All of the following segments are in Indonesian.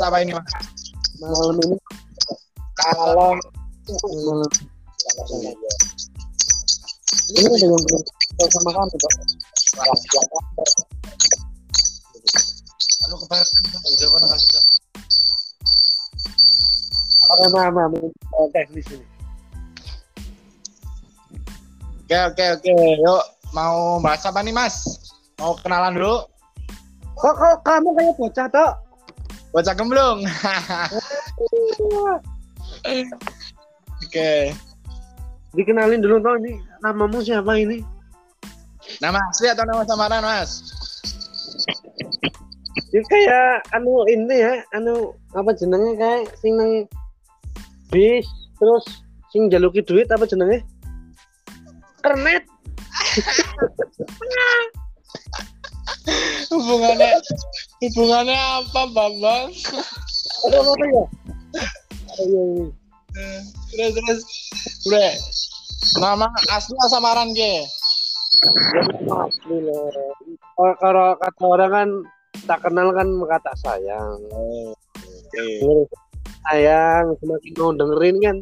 Apa ini, Mas? Malam ini kalau ini dengan sama kamu Pak. Anu kebaran di Joko kasih Cok. Oke, maaf, teknis ini. Oke, oke, oke. Yuk, mau bahas apa nih, Mas? Mau kenalan dulu? Kok, kok kamu kayak bocah tok? Bocah gemblung. Oke. Dikenalin dulu toh ini namamu siapa ini? Nama asli atau nama samaran, Mas? Ya kayak anu ini ya, anu apa jenenge kayak sing nang bis terus sing jaluki duit apa jenenge? Kernet. hubungannya hubungannya apa, Bambang? Apa apa ya? Ayo, terus terus udah nama asli samaran ke asli loh. Oh, kalau kata orang kan tak kenal kan kata sayang. Dengerin sayang semakin mau dengerin kan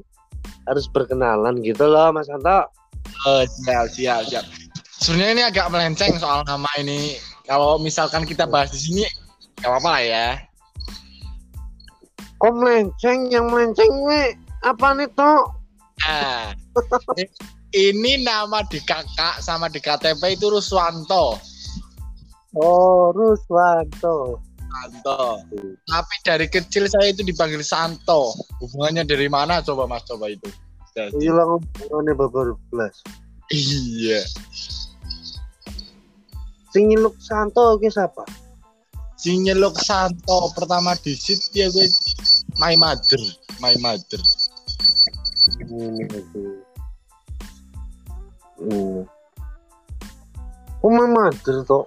harus berkenalan gitu loh Mas Anto. oh, siap siap siap sebenarnya ini agak melenceng soal nama ini kalau misalkan kita bahas di sini gak apa-apa lah ya Kok melenceng yang melenceng we apa nih toh? nah ini nama di kakak sama di KTP itu Ruswanto. Oh, Ruswanto. Santo. Tapi dari kecil saya itu dipanggil Santo. Hubungannya dari mana? Coba mas coba itu. Hilang hubungannya babar belas. iya. Sing nyeluk Santo ki siapa? si nyeluk Santo pertama di sit ya gue my mother. My mother. Ini. Hmm. Oh, my mother toh.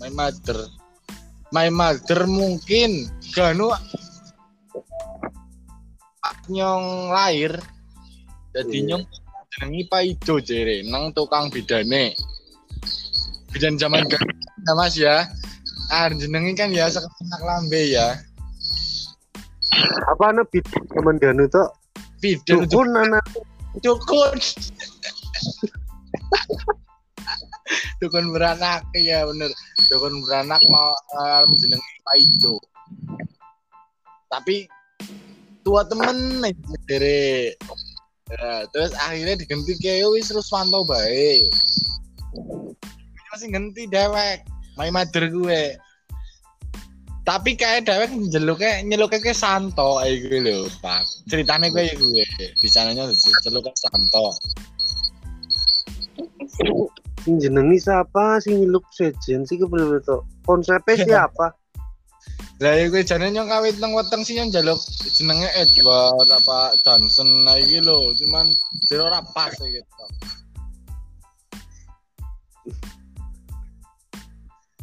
my mother my mother mungkin ganu nyong lahir jadi Iya. nyong jenengi Pak Ijo jere nang tukang bidane bidan zaman ganu ya mas ya ah jenengi kan ya sekenak lambe ya Apa anu bid teman Danu toh? bidan Dukun anak dukun dukun beranak ya bener. Dukun beranak mau uh, Ijo. Tapi tua temen nih dere Ya, terus akhirnya diganti kayak wis Ruswanto bae. Ini masih ganti dewek my mother gue tapi kayak dewek jeluknya nyeluknya ke Santo ayo gue lho pak. Ceritanya gue ya gue di sananya celuknya Santo sing jenengi siapa sing nyeluk sejen sih toh. Konsepnya siapa? lah ya gue jane nyong kawit nang weteng sih nyong jaluk jenenge Edward apa Johnson nah iki lho cuman jero ora pas ya gitu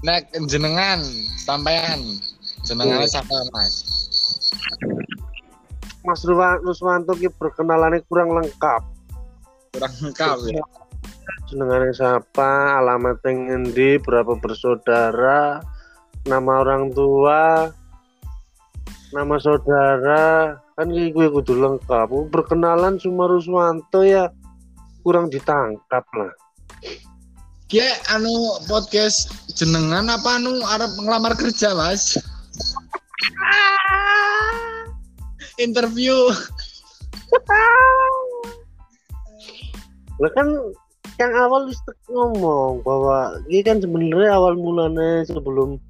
Nek jenengan sampean jenengannya siapa Mas? Mas Ruswanto ki perkenalannya kurang lengkap. Kurang lengkap ya. Jenengannya siapa, alamat yang ngendi, berapa bersaudara, nama orang tua, nama saudara, kan gue kudu lengkap. Perkenalan cuma Ruswanto ya kurang ditangkap lah. Ki anu podcast jenengan apa anu arep ngelamar kerja, Mas? Interview. Lah kan yang awal wis ngomong bahwa ini kan sebenarnya awal mulanya sebelum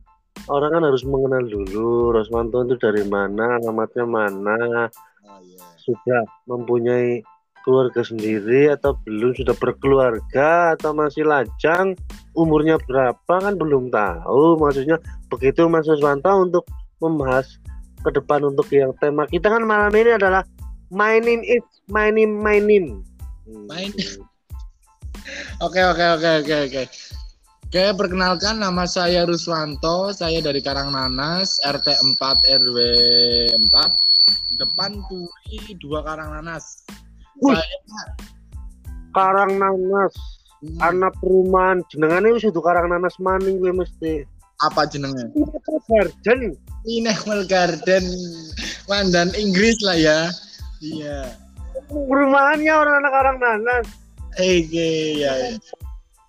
orang kan harus mengenal dulu Rosmanto itu dari mana, alamatnya mana, Oh iya. sudah mempunyai keluarga sendiri atau belum sudah berkeluarga atau masih lajang umurnya berapa kan belum tahu maksudnya begitu Mas Rosmanto untuk membahas ke depan untuk yang tema kita kan malam ini adalah name my name My name. Oke oke oke oke oke. Oke, perkenalkan nama saya Ruswanto, saya dari Karangnanas, RT 4 RW 4, depan Puri 2 Karangnanas. Wih. Saya Karang Nanas, Hmm, anak perumahan jenengane wis kudu Karang Nanas maning kuwi mesti. apa jenengnya? Garden. Pineapple Garden, Mandan Inggris lah ya. Iya. Perumahannya orang anak Karang Nanas. Oke, ya.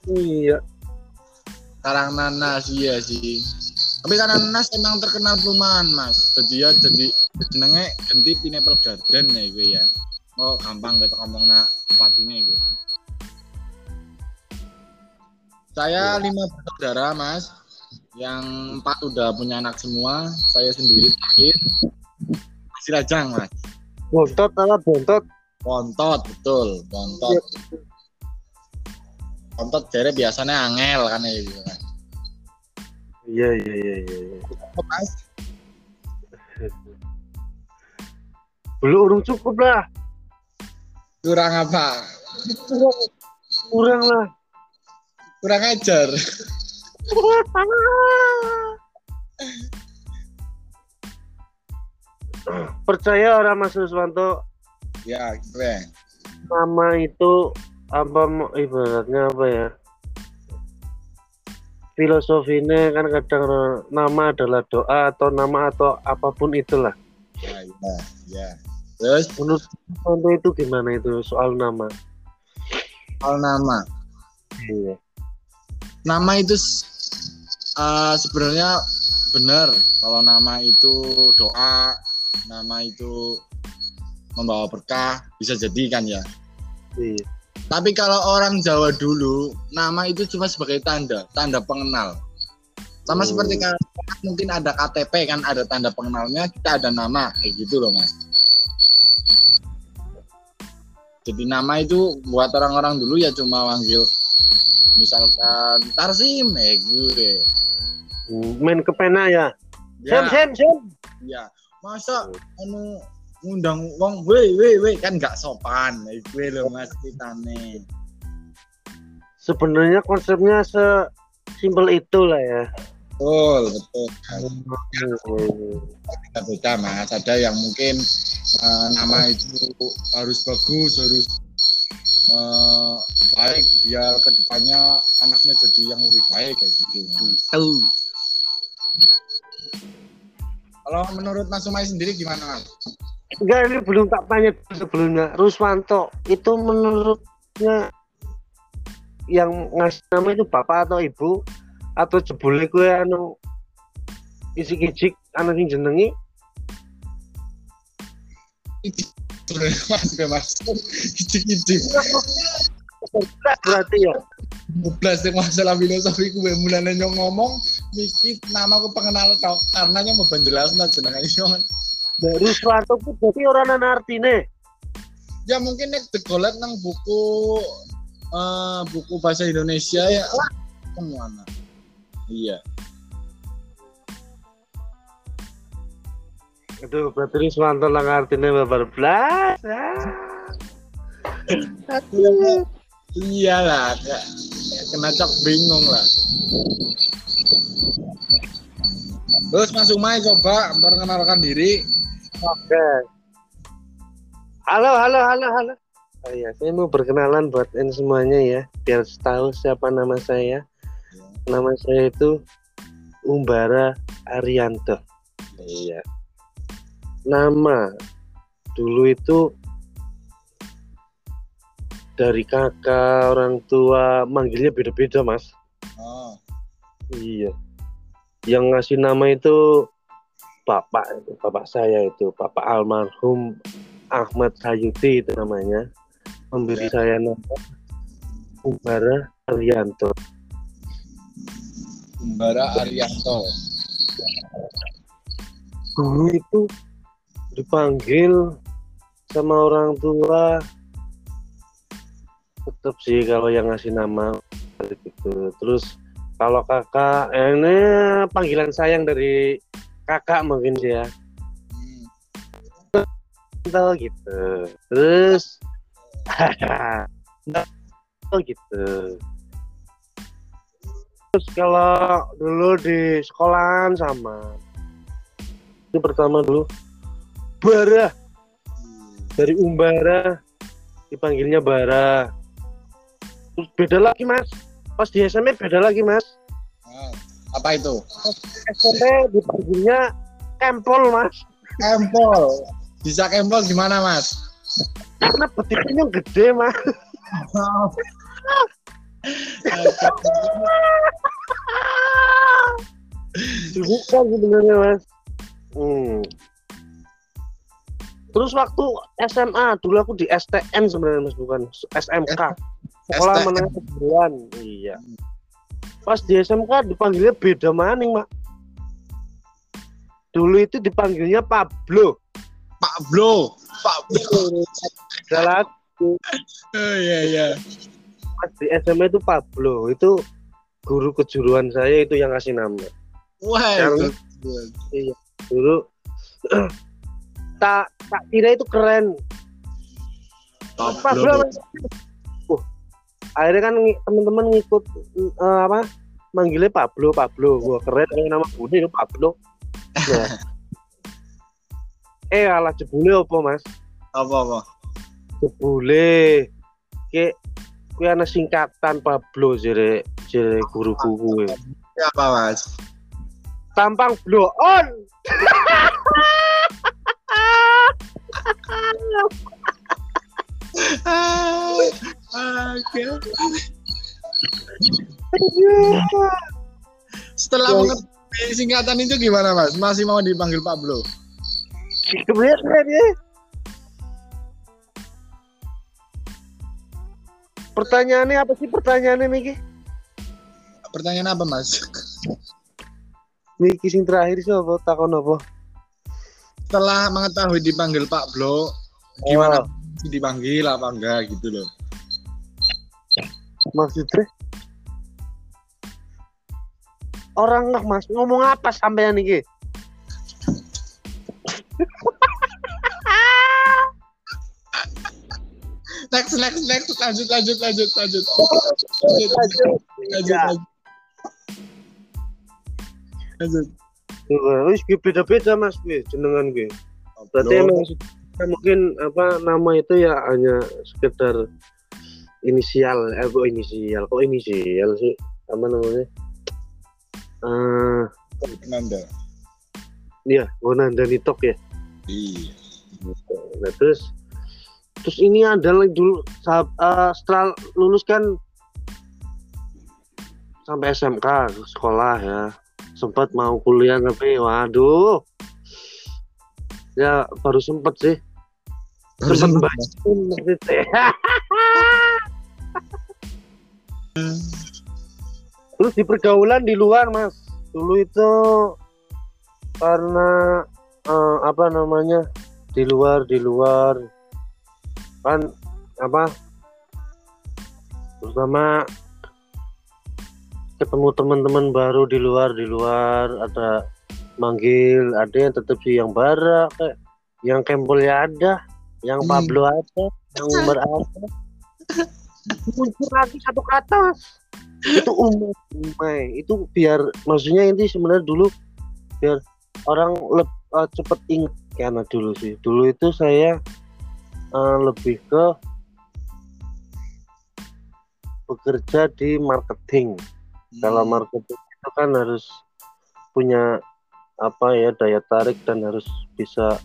Iya. Karangnanas iya sih. Tapi Karangnanas emang terkenal perumahan mas. Jadi ya jadi jenenge ganti Pineapple Garden ya gue ya. Oh gampang kita ngomong nak tempat ini gue. Saya lima bersaudara mas. Yang empat udah punya anak semua. Saya sendiri terakhir. Masih lajang mas. Bontot apa bontot? Bontot betul, bontot. Bontot jadi biasanya angel kan ya gitu kan. Iya iya iya iya. iya. Mas, Belum urung cukup lah. kurang apa? Kurang, kurang lah. Kurang ajar. Percaya orang Mas Ruswanto Ya, keren. nama itu apa ibaratnya apa ya? Filosofinya kan kadang nama adalah doa atau nama atau apa pun itulah. Ya, ya, ya. Terus Menurut Ruswanto itu gimana itu soal nama? soal nama. Iya. Nama itu eh, sebenarnya benar kalau nama itu doa, nama itu membawa berkah, bisa jadi kan ya. Iya. Tapi kalau orang Jawa dulu, nama itu cuma sebagai tanda, tanda pengenal. Sama Hmm. seperti kan mungkin ada KTP kan ada tanda pengenalnya, kita ada nama kayak gitu loh mas. Jadi nama itu buat orang-orang dulu ya cuma manggil misalkan Tarsim ya gue. Main ke pena ya. Ya, Sem sem sem. ya. Masa anu ngundang wong weh weh weh kan nggak sopan gue loh mas ceritane. Sebenarnya konsepnya sesimpel itu lah ya. Betul, betul. Hmm. beda mas ada yang mungkin eh, nama itu harus bagus harus eh, baik biar ke depannya anaknya jadi yang lebih baik kayak gitu mas. Kalau menurut Mas Umay sendiri gimana mas? Enggak, ini belum tak tanya sebelumnya. Ruswanto itu menurutnya yang ngasih nama itu bapak atau ibu? Atau jebule gue anu isi kicik anak yang jenengi mas gue mas. Icik-icik berarti ya Mublas yang masalah filosofi gue mulai nyong ngomong mikir nama aku pengenal tau karena nyong mau penjelasan jenengan nyong. Nah, Ruswanto itu berarti orang ana artine ya mungkin nek degolet nang buku eh, buku bahasa Indonesia ya. Ke mana? Iya. Itu berarti Ruswanto lang artine babar blas. Ah. Iyalah Kak. kena cok bingung lah terus Mas Umay coba perkenalkan diri Oke. Halo, halo, halo, halo. Oh iya, saya mau berkenalan buat ini semuanya ya, biar tahu siapa nama saya. Nama saya itu Umbara Arianto. Iya. Nama dulu itu dari kakak orang tua manggilnya beda-beda mas. oh Iya. Yang ngasih nama itu bapak bapak saya itu, bapak almarhum Ahmad Sayuti itu namanya. Memberi Ya. saya nama Umbara Arianto. Umbara Arianto Dulu itu dipanggil sama orang tua tetap sih kalau yang ngasih nama gitu. Terus kalau kakak, eh, ini panggilan sayang dari kakak mungkin sih ya. Tahu gitu. Terus gitu. Terus kalau dulu di sekolahan sama itu pertama dulu bara dari Umbara dipanggilnya Bara terus beda lagi mas pas di SMP beda lagi mas Nah, apa itu? SMP dipanggilnya Kempol mas Kempol. Bisa kempol gimana, Mas? karena betisnya gede mas bukan sebenarnya mas hmm. terus waktu SMA dulu aku di STM sebenarnya mas bukan SMK sekolah STM. menengah kejuruan iya pas di SMK dipanggilnya beda maning mak dulu itu dipanggilnya Pablo Pak Blo. Pak Blo. Beda lagi Oh iya iya. pas di SMA itu Pablo itu guru kejuruan saya itu yang kasih nama Wah. Itu. dulu tak tak kira itu keren Pak Pablo Blo. uh, akhirnya kan teman-teman ngikut eh, apa manggilnya Pablo Pablo gua keren kayak nama budi itu Pablo Nah. eh alah jebule apa mas Apa apa? jebule ke kuwi ana singkatan Pablo jere jere guruku kuwi Apa, Mas? tampang blow on. Setelah mengerti singkatan itu gimana, Mas? Masih mau dipanggil Pak Blo? Kemudian keren ya. Pertanyaannya apa sih pertanyaannya Miki? Pertanyaan apa, Mas? Miki sing terakhir sih apa takon apa? Setelah mengetahui dipanggil Pak Blo, gimana dipanggil apa enggak gitu loh. Maksudnya? Orang nggak mas ngomong apa sampean iki? Next, next, next, lanjut, lanjut, lanjut, lanjut. Lanjut, lanjut, Ya. lanjut. Lanjut. Wis gue beda-beda mas gue jenengan gue. Berarti Blo. emang se- mungkin apa nama itu ya hanya sekedar inisial, eh kok inisial, kok inisial sih? Apa namanya? Eh, Nanda. iya, Gonanda Nitok ya. Iya. Nah, terus terus ini adalah dulu sahab- eh, setelah lulus kan sampai SMK sekolah ya sempat mau kuliah tapi waduh ya baru sempet sih Sempet, baca maksudnya. terus di pergaulan di luar mas. Dulu itu karena eh, apa namanya di luar di luar. Kan apa terutama ketemu teman-teman baru di luar di luar. Ada manggil ada yang tetap sih yang bara kayak yang Kempol ya ada yang Hmm. Pablo ada yang ada muncul lagi satu kata itu umay itu biar maksudnya ini sebenarnya dulu biar orang leb, eh, cepet ingat karena dulu sih. Dulu itu saya eh, lebih ke bekerja di marketing. Hmm. marketing itu kan harus punya apa ya daya tarik dan harus bisa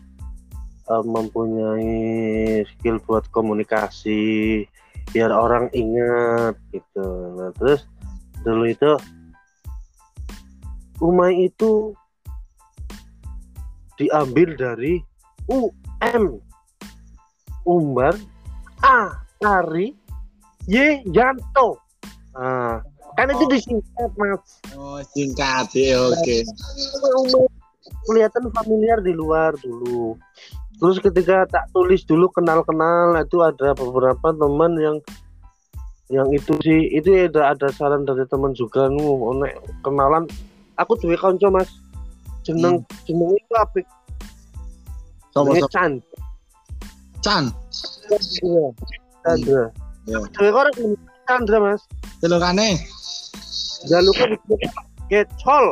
uh, mempunyai skill buat komunikasi biar orang ingat gitu nah terus dulu itu Umay itu diambil dari UM Umbar A Tari Y Yanto nah, kan itu disingkat mas Oh, singkat ya, oke. umum kelihatan familiar di luar dulu. Terus ketika tak tulis dulu kenal-kenal itu ada beberapa teman yang yang itu sih itu ya ada ada saran dari teman juga nu nek kenalan. Aku duwe kanca Mas. Jeneng jeneng itu apik. Sopo jenenge sopo Chan. Chan. iya Chandra. Ya. duwe korek Chandra Mas. Jaluknya disebut kecol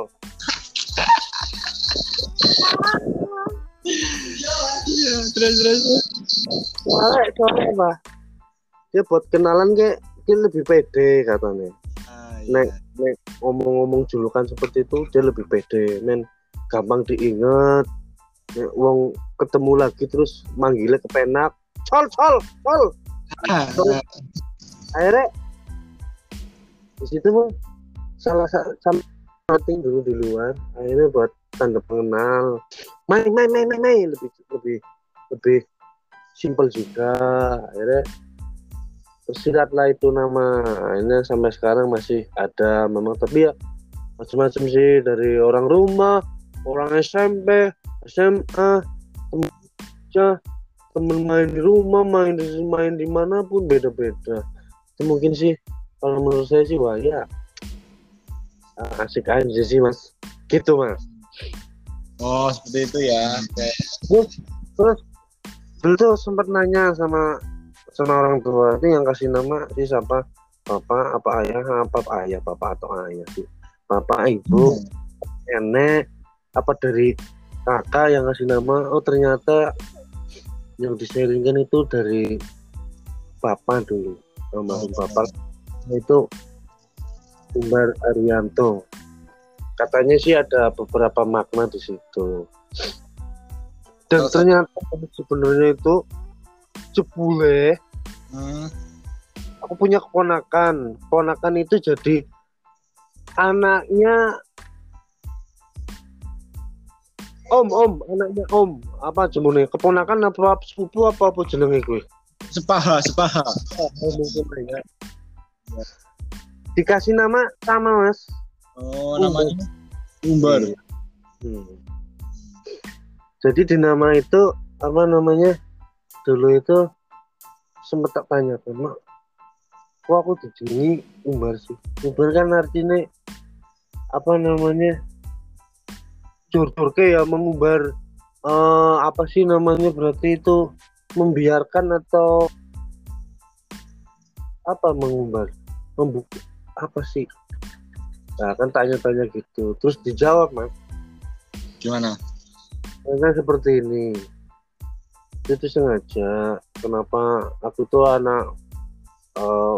Iya, terus terus. soalnya soalnya apa. Dia buat kenalan kayak dia lebih pede katanya. Ah, Nek, iya. nek ngomong-ngomong julukan seperti itu dia lebih pede. Men gampang diinget. Nek wong ketemu lagi terus manggilnya kepenak. Col col col. Ah, ah. akhirnya di situ mah salah sa- sama setting dulu di luar. Akhirnya buat tanda pengenal main main main main, main. lebih lebih lebih simpel juga. Akhirnya tersiratlah itu nama. Akhirnya sampai sekarang masih ada memang. Tapi ya macam-macam sih. Dari orang rumah orang SMP SMA temen kerja, temen main di rumah main di main di mana pun beda-beda. Itu mungkin sih kalau menurut saya sih wah ya. Asik aja sih mas. Gitu mas Oh, seperti itu ya. Kayak terus dulu tuh sempat nanya sama sama orang tua ini yang kasih nama sih siapa? Bapak apa ayah? Apa ayah bapak atau ayah sih? Bapak ibu nenek apa dari kakak yang kasih nama? Oh ternyata yang diseringkan itu dari bapak dulu almarhum Oh. bapak itu Umar Arianto katanya sih ada beberapa makna di situ. Dan Oh, ternyata sebenarnya itu jebule. Hmm. aku punya keponakan. Keponakan itu jadi anaknya om om anaknya om. Apa jenenge keponakan apa sepupu apa apa jenenge gue Sepaha, sepaha. ya. Dikasih nama sama mas Oh, namanya? Umbar. Hmm. jadi di nama itu apa namanya dulu itu sempat tak tanya mak. Kok aku dijenengi umbar sih? Umbar kan artinya apa namanya jor-jor ke ya mengumbar eh, apa sih namanya berarti itu membiarkan atau apa mengumbar? Membuka apa sih nah kan tanya-tanya gitu terus dijawab mas Gimana? Karena seperti ini. Itu sengaja. Kenapa aku tuh anak eh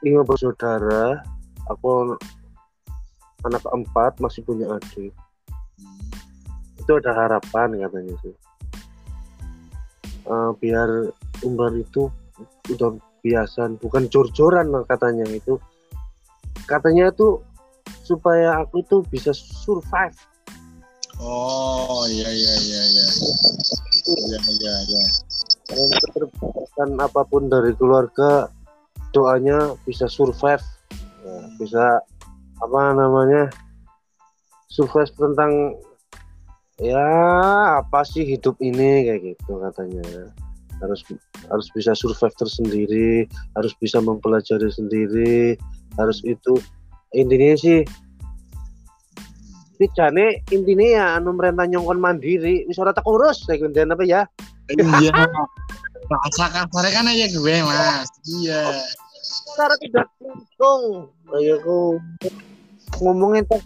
lima bersaudara. Aku anak keempat masih punya adik. Hmm. Itu ada harapan katanya sih. Eh, biar umbar itu udah biasa, bukan jor-joran katanya itu. Katanya tuh supaya aku tuh bisa survive. Oh, iya iya iya iya. Iya iya iya. keterbatasan apa pun dari keluarga doanya bisa survive. Ya, bisa apa namanya survive tentang ya apa sih hidup ini kayak gitu katanya. Harus harus bisa survive tersendiri harus bisa mempelajari sendiri harus itu intinya sih Jane intinya ya anu merentah nyongkon mandiri wis ora tak urus kayak gantian apa ya Iya. Bahasa kasarnya kan aja gue, Mas. Iya. cara tidak untung ayo aku ngomongin tuh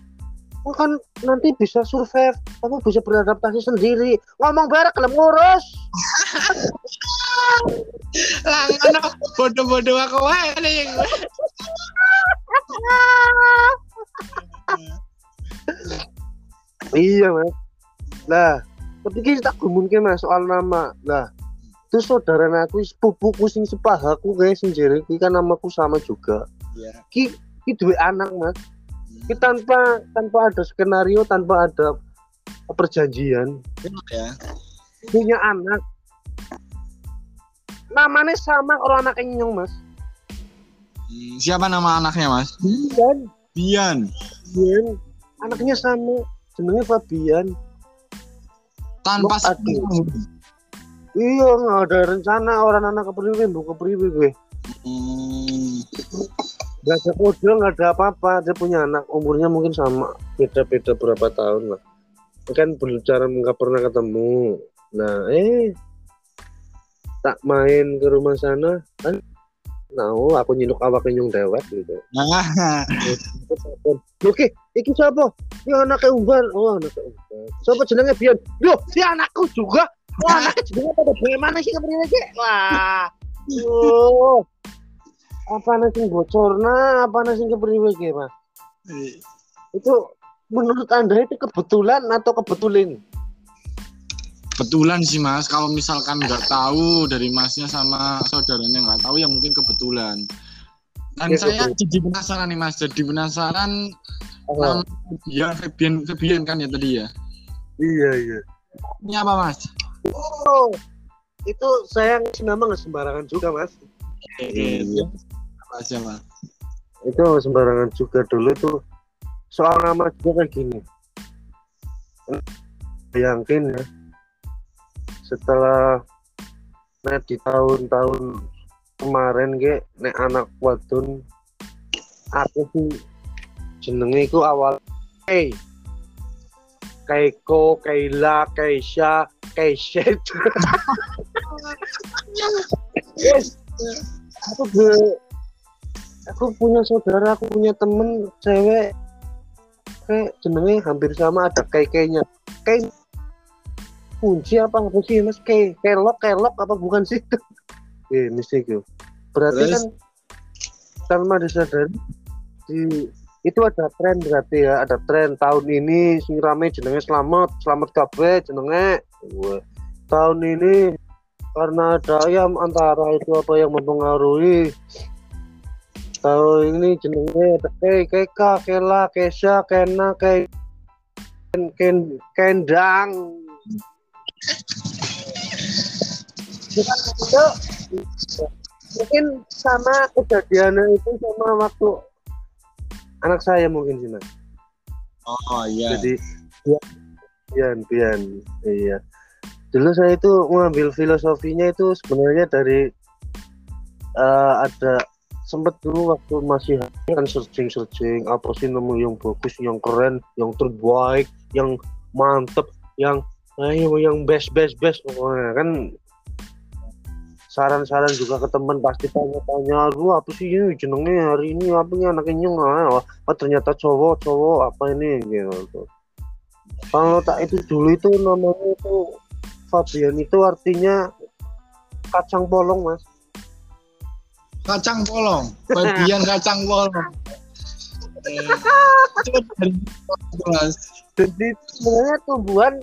"Oh, kan nanti bisa survive kamu bisa beradaptasi sendiri ngomong bareng kelem ngurus Lah ngono. Bodoh-bodoh aku wae iya mas. Lah tapi kita tak gumunke mas soal nama. Lah itu saudara aku sepupuku sing sepahaku guys sing jere iki kan namaku sama juga. Iya. ki ki duwe anak mas. Ki tanpa tanpa ada skenario tanpa ada perjanjian. Ya. punya anak namanya sama kalau anak nyong mas. Hmm, Siapa nama anaknya, Mas? Bian. Bian. Bian. Anaknya sama. Jenenge Fabian. Tanpa sepuluh. iya nggak ada rencana orang anak kepriwe bu kepriwe gue Hmm. nggak ada kode nggak ada apa-apa. Dia punya anak umurnya mungkin sama. Beda-beda berapa tahun lah. Kan berbicara nggak pernah ketemu. Nah eh tak main ke rumah sana kan Nah, aku nyiluk awak nyung dewek gitu. Nah, Oke, iki siapa? Ini anaknya Umbar. Oh, anaknya Umbar. Siapa jenenge Bian? Yo, si anakku juga. Wah, anaknya jenenge pada bagaimana sih kepriwe iki? Wah. Oh. Apa nasi bocorna? Apa nasi kepriwe Mas? Itu menurut Anda itu kebetulan atau kebetulin? Kebetulan sih mas. Kalau misalkan nggak tahu dari masnya sama saudaranya nggak tahu ya mungkin kebetulan. Dan Ya, saya betul. jadi penasaran nih mas. Jadi penasaran Oh, nama ya Febian Febian kan ya tadi ya. iya, iya. Ini apa mas? Oh, itu saya ngasih nama nggak sembarangan juga, Mas. Iya. Apa siapa? Itu nggak sembarangan juga dulu tuh soal nama juga kayak gini. Bayangin ya, setelah nek di tahun-tahun kemarin ge nek anak wadon aku sih jenenge iku awal hey Keiko, Keila, Keisha, Keishet. yes. Aku be, aku punya saudara, aku punya temen cewek kayak jenenge hampir sama ada kekenya. Kayak kunci apa apa sih mas? Kayak kelok kelok apa bukan sih? Eh, mesti itu. Berarti Terus? kan tanpa disadari di itu ada tren berarti ya ada tren tahun ini sing rame jenenge selamat selamat kabeh jenenge Wah. tahun ini karena ada ayam antara itu apa yang mempengaruhi tahun ini jenenge Kei, Keka, Kela, Kesha, Kena, Ken, Ken, Kendang. Bukan itu mungkin sama kejadiannya itu sama waktu anak saya mungkin sih mas. Oh iya. Jadi Bian, Bian, iya. Dulu saya itu mengambil filosofinya itu sebenarnya dari eh, ada sempat dulu waktu masih kan searching searching apa sih nemu yang bagus, yang keren, yang terbaik, yang mantep, yang ayo yang best best best pokoknya kan saran-saran juga ke teman pasti tanya-tanya lu apa sih ini jenenge hari ini apa nih anaknya nyeng ah, oh, ternyata cowok cowok apa ini gitu kalau tak itu dulu itu namanya itu Fabian itu artinya kacang polong mas Kacang polong. Febian kacang polong. Eh, dari mas. jadi sebenarnya tumbuhan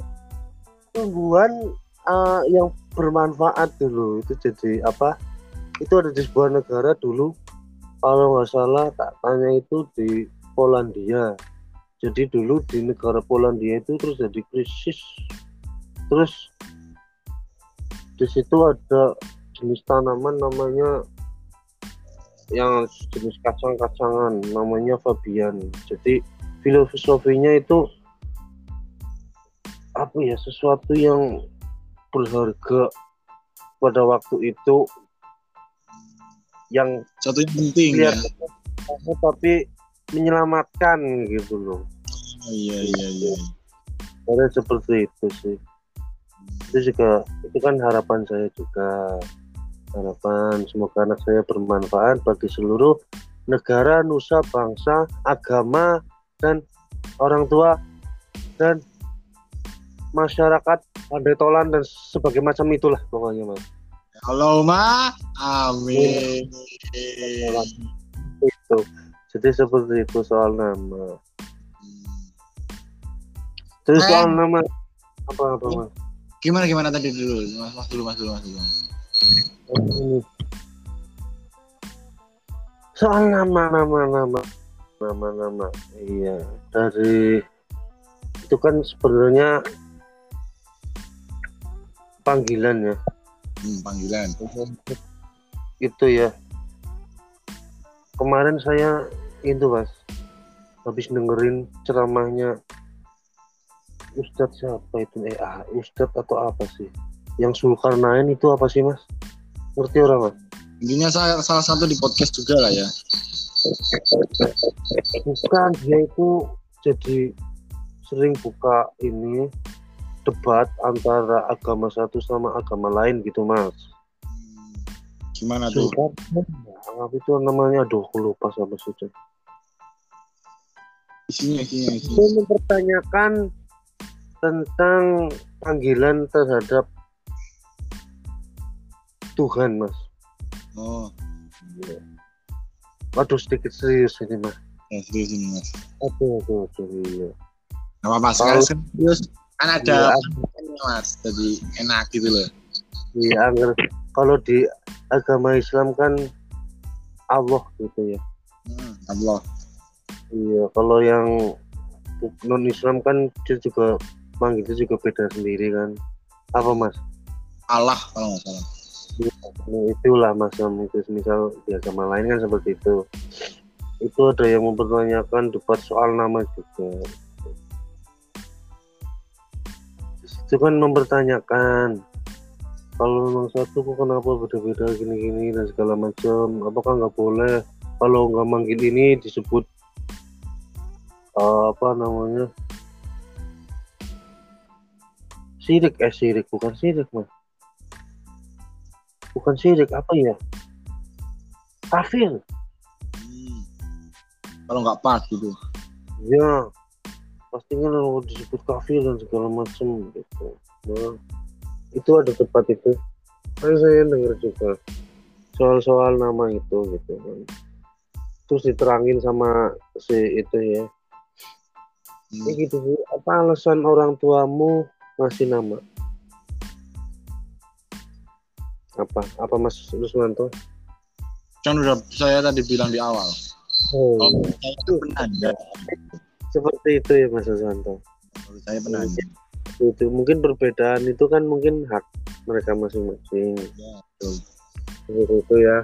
tumbuhan eh, yang bermanfaat dulu. Itu jadi apa? Itu ada di sebuah negara dulu kalau nggak salah tak tanya itu di Polandia. Jadi dulu di negara Polandia itu terus jadi krisis. Terus di situ ada jenis tanaman namanya yang jenis kacang-kacangan namanya Fabian. Jadi filosofinya itu apa ya sesuatu yang berharga pada waktu itu yang Satu yang penting ya. tapi menyelamatkan gitu loh Oh, iya iya iya. ada seperti itu sih itu juga itu kan harapan saya juga harapan semoga anak saya bermanfaat bagi seluruh negara nusa bangsa agama dan orang tua dan masyarakat pandetolan dan sebagai macam itulah pokoknya mas. Halo ma, amin. itu. Jadi seperti itu soal nama. Terus Eh. soal nama apa apa mas? Gimana gimana? Tadi dulu, mas, mas dulu mas dulu mas dulu. soal nama nama nama nama nama. Iya dari itu kan sebenarnya panggilan ya. Hmm, panggilan. itu ya. Kemarin saya itu mas habis dengerin ceramahnya Ustadz siapa itu? Eh ah, Ustadz atau apa sih? Yang Zulkarnain itu apa sih mas? Ngerti orang mas? Intinya saya salah satu di podcast juga lah ya. bukan dia itu jadi sering buka ini debat antara agama satu sama agama lain gitu mas Gimana tuh? Sumpah, apa itu namanya? Aduh, aku lupa sama. Isinya, isinya, Itu mempertanyakan tentang panggilan terhadap Tuhan, Mas. Oh, Waduh, sedikit serius ini, Mas. ya serius ini mas. Aduh, aduh, aduh, iya. Kalau- sekarang serius. Kan ada Iya, mas, jadi enak gitu loh. Iya, kalau di agama Islam kan Allah gitu ya. Hmm, Allah. Iya, kalau yang non Islam kan dia juga manggilnya juga beda sendiri kan. Apa mas? Allah kalau nggak salah. Nah, itulah mas mungkin misal di agama lain kan seperti itu. Itu ada yang mempertanyakan debat soal nama juga. Kan mempertanyakan kalau memang satu kok kenapa beda-beda gini-gini dan segala macam. Apakah nggak boleh kalau nggak manggil ini disebut eh, apa namanya sirik eh sirik bukan sirik mas bukan sirik apa ya kafir Hmm. Kalau nggak pas gitu. ya pastinya kalau disebut kafir dan segala macam gitu. Nah, itu ada tempat itu. Kan saya dengar juga soal-soal nama itu gitu kan. Terus diterangin sama si itu ya. Hmm. ini gitu apa alasan orang tuamu ngasih nama? Apa? Apa Mas Rusmanto? Kan udah saya tadi bilang di awal. oh. Saya itu penanda. Seperti itu ya Mas Kalau saya penanda. itu mungkin perbedaan itu kan mungkin hak mereka masing-masing Ya, betul. seperti itu ya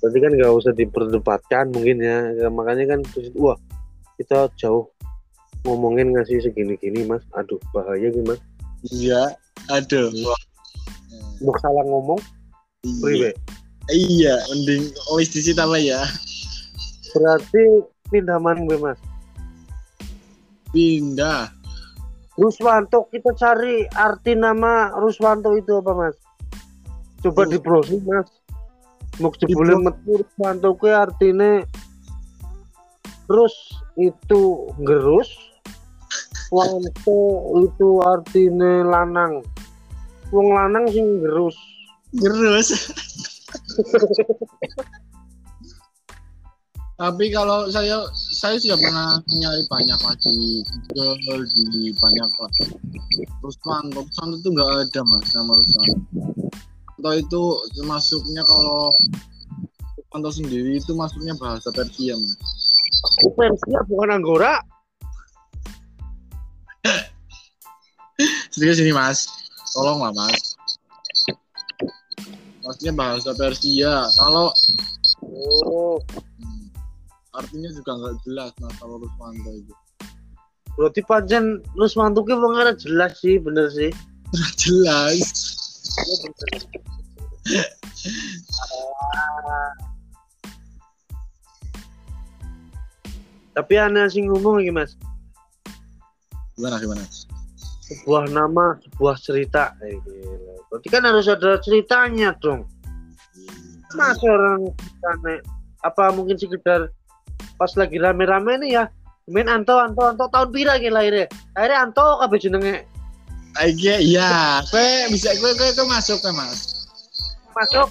berarti kan nggak usah diperdebatkan mungkin ya Ya, makanya kan wah kita jauh ngomongin ngasih segini-gini mas aduh bahaya gimana Iya, aduh. Wah. mau salah ngomong Iya. Iya, mending wis disita ya. berarti pindaman gue mas Pindah. Ruswanto kita cari arti nama Ruswanto itu apa mas coba Oh. di browsing mas mau jebule Di- metu Ruswanto ke artinya terus itu gerus wanto itu artinya lanang wong lanang sing gerus Terus. Tapi kalau saya saya sudah pernah nyari banyak lagi Google di banyak lah. Rusmanto, Rusmanto itu nggak ada mas nama Rusmanto. Atau itu masuknya kalau Rusmanto sendiri itu masuknya bahasa Persia mas. Persia bukan Anggora Serius ini mas, tolong lah mas. Maksudnya bahasa Persia. Kalau oh artinya juga nggak jelas mas kalau Rusmanto itu. berarti pancen Ruswanto ki wong arek jelas sih bener sih. Jelas. tapi aneh sing ngomong lagi mas. Gimana gimana? sebuah nama sebuah cerita. Eh, berarti kan harus ada ceritanya dong. Masa orang sana apa mungkin sekedar pas lagi rame-rame nih ya main Anto Anto Anto tahun pira ki lahirnya akhirnya Anto kabeh jenenge Iya, iya. Kue bisa kue kue kue masuk kue mas. masuk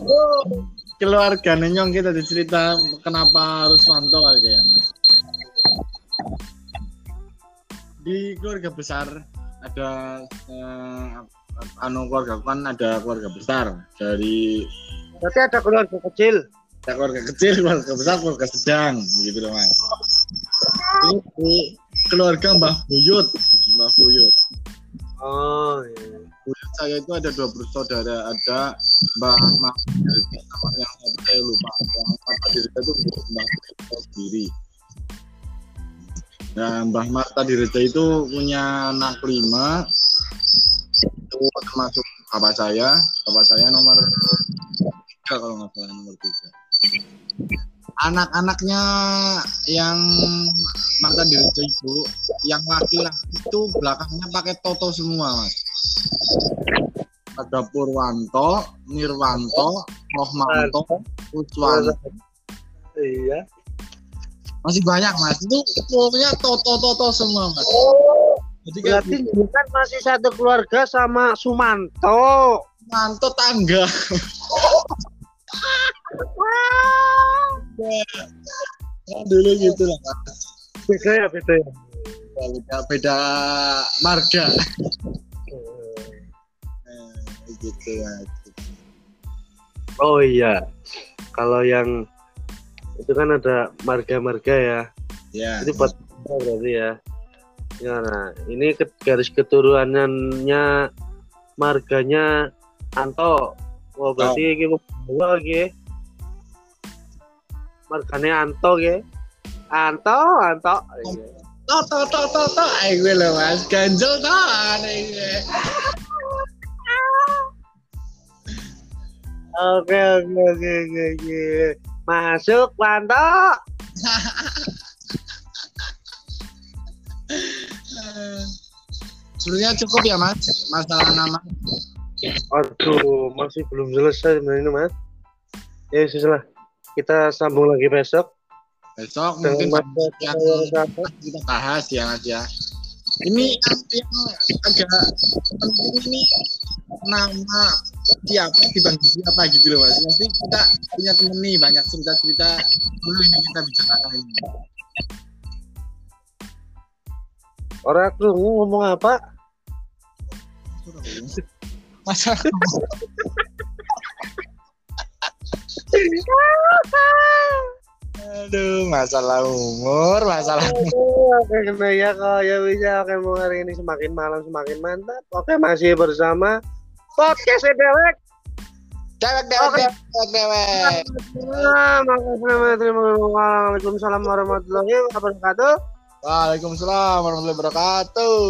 Oh, keluarga nyong kita dicerita kenapa harus mantau aja ya mas. Di keluarga besar ada eh, anu keluarga kan ada keluarga besar dari berarti ada keluarga kecil ada keluarga kecil, keluarga besar, keluarga sedang, begitu loh mas. Ini keluarga Mbah Buyut, Mbah Buyut. oh iya. Buyut saya itu ada dua bersaudara, ada Mbah Mas yang saya lupa. Yang Mata Dirita itu Mbah Buyut sendiri. Nah, Mbah Mata Dirita itu punya anak lima, itu termasuk bapak saya, bapak saya nomor tiga kalau nggak salah nomor tiga. Anak-anaknya yang mata dirija itu, yang laki-laki itu belakangnya pakai toto semua mas. ada Purwanto, Nirwanto, Rohmanto, Uswanto. Iya. Masih banyak mas. Itu pokoknya toto toto semua mas. Jadi Berarti bukan masih satu keluarga sama Sumanto. manto tangga. Dulu gitu lah. Beda ya beda ya. Beda, beda marga. Eh, gitu mas. Oh iya. Kalau yang itu kan ada marga-marga ya. Ya. Ini buat kita berarti ya. Ya, nah, ini garis keturunannya marganya Anto. Wah, berarti iki gua lagi. Margane Anto ge. Anto, Anto. Iya. Toto toto toto. Eh gue loh mas. Ganjel tuh aneh gue. Oke, oke, oke, oke. Masuk, Wanto. Sebenarnya cukup ya mas. Masalah nama. Aduh, masih belum selesai sebenarnya, Mas. Ya, sudah. Kita sambung lagi besok. Besok mungkin yang kita bahas ya mas ya. Ini yang, agak penting ini nama siapa dibanding siapa gitu loh mas. Nanti kita punya temen nih banyak cerita-cerita dulu ini kita bicarakan ini. Orang aku ngomong apa? Masa Aduh, masalah umur, masalah Oke, ya kok ya bisa. Oke, mau hari ini semakin malam semakin mantap. Oke, masih bersama podcast Dewek. dewek, dewek, dewek, dewek. Makasih, terima kasih. Waalaikumsalam warahmatullahi wabarakatuh. Waalaikumsalam warahmatullahi wabarakatuh.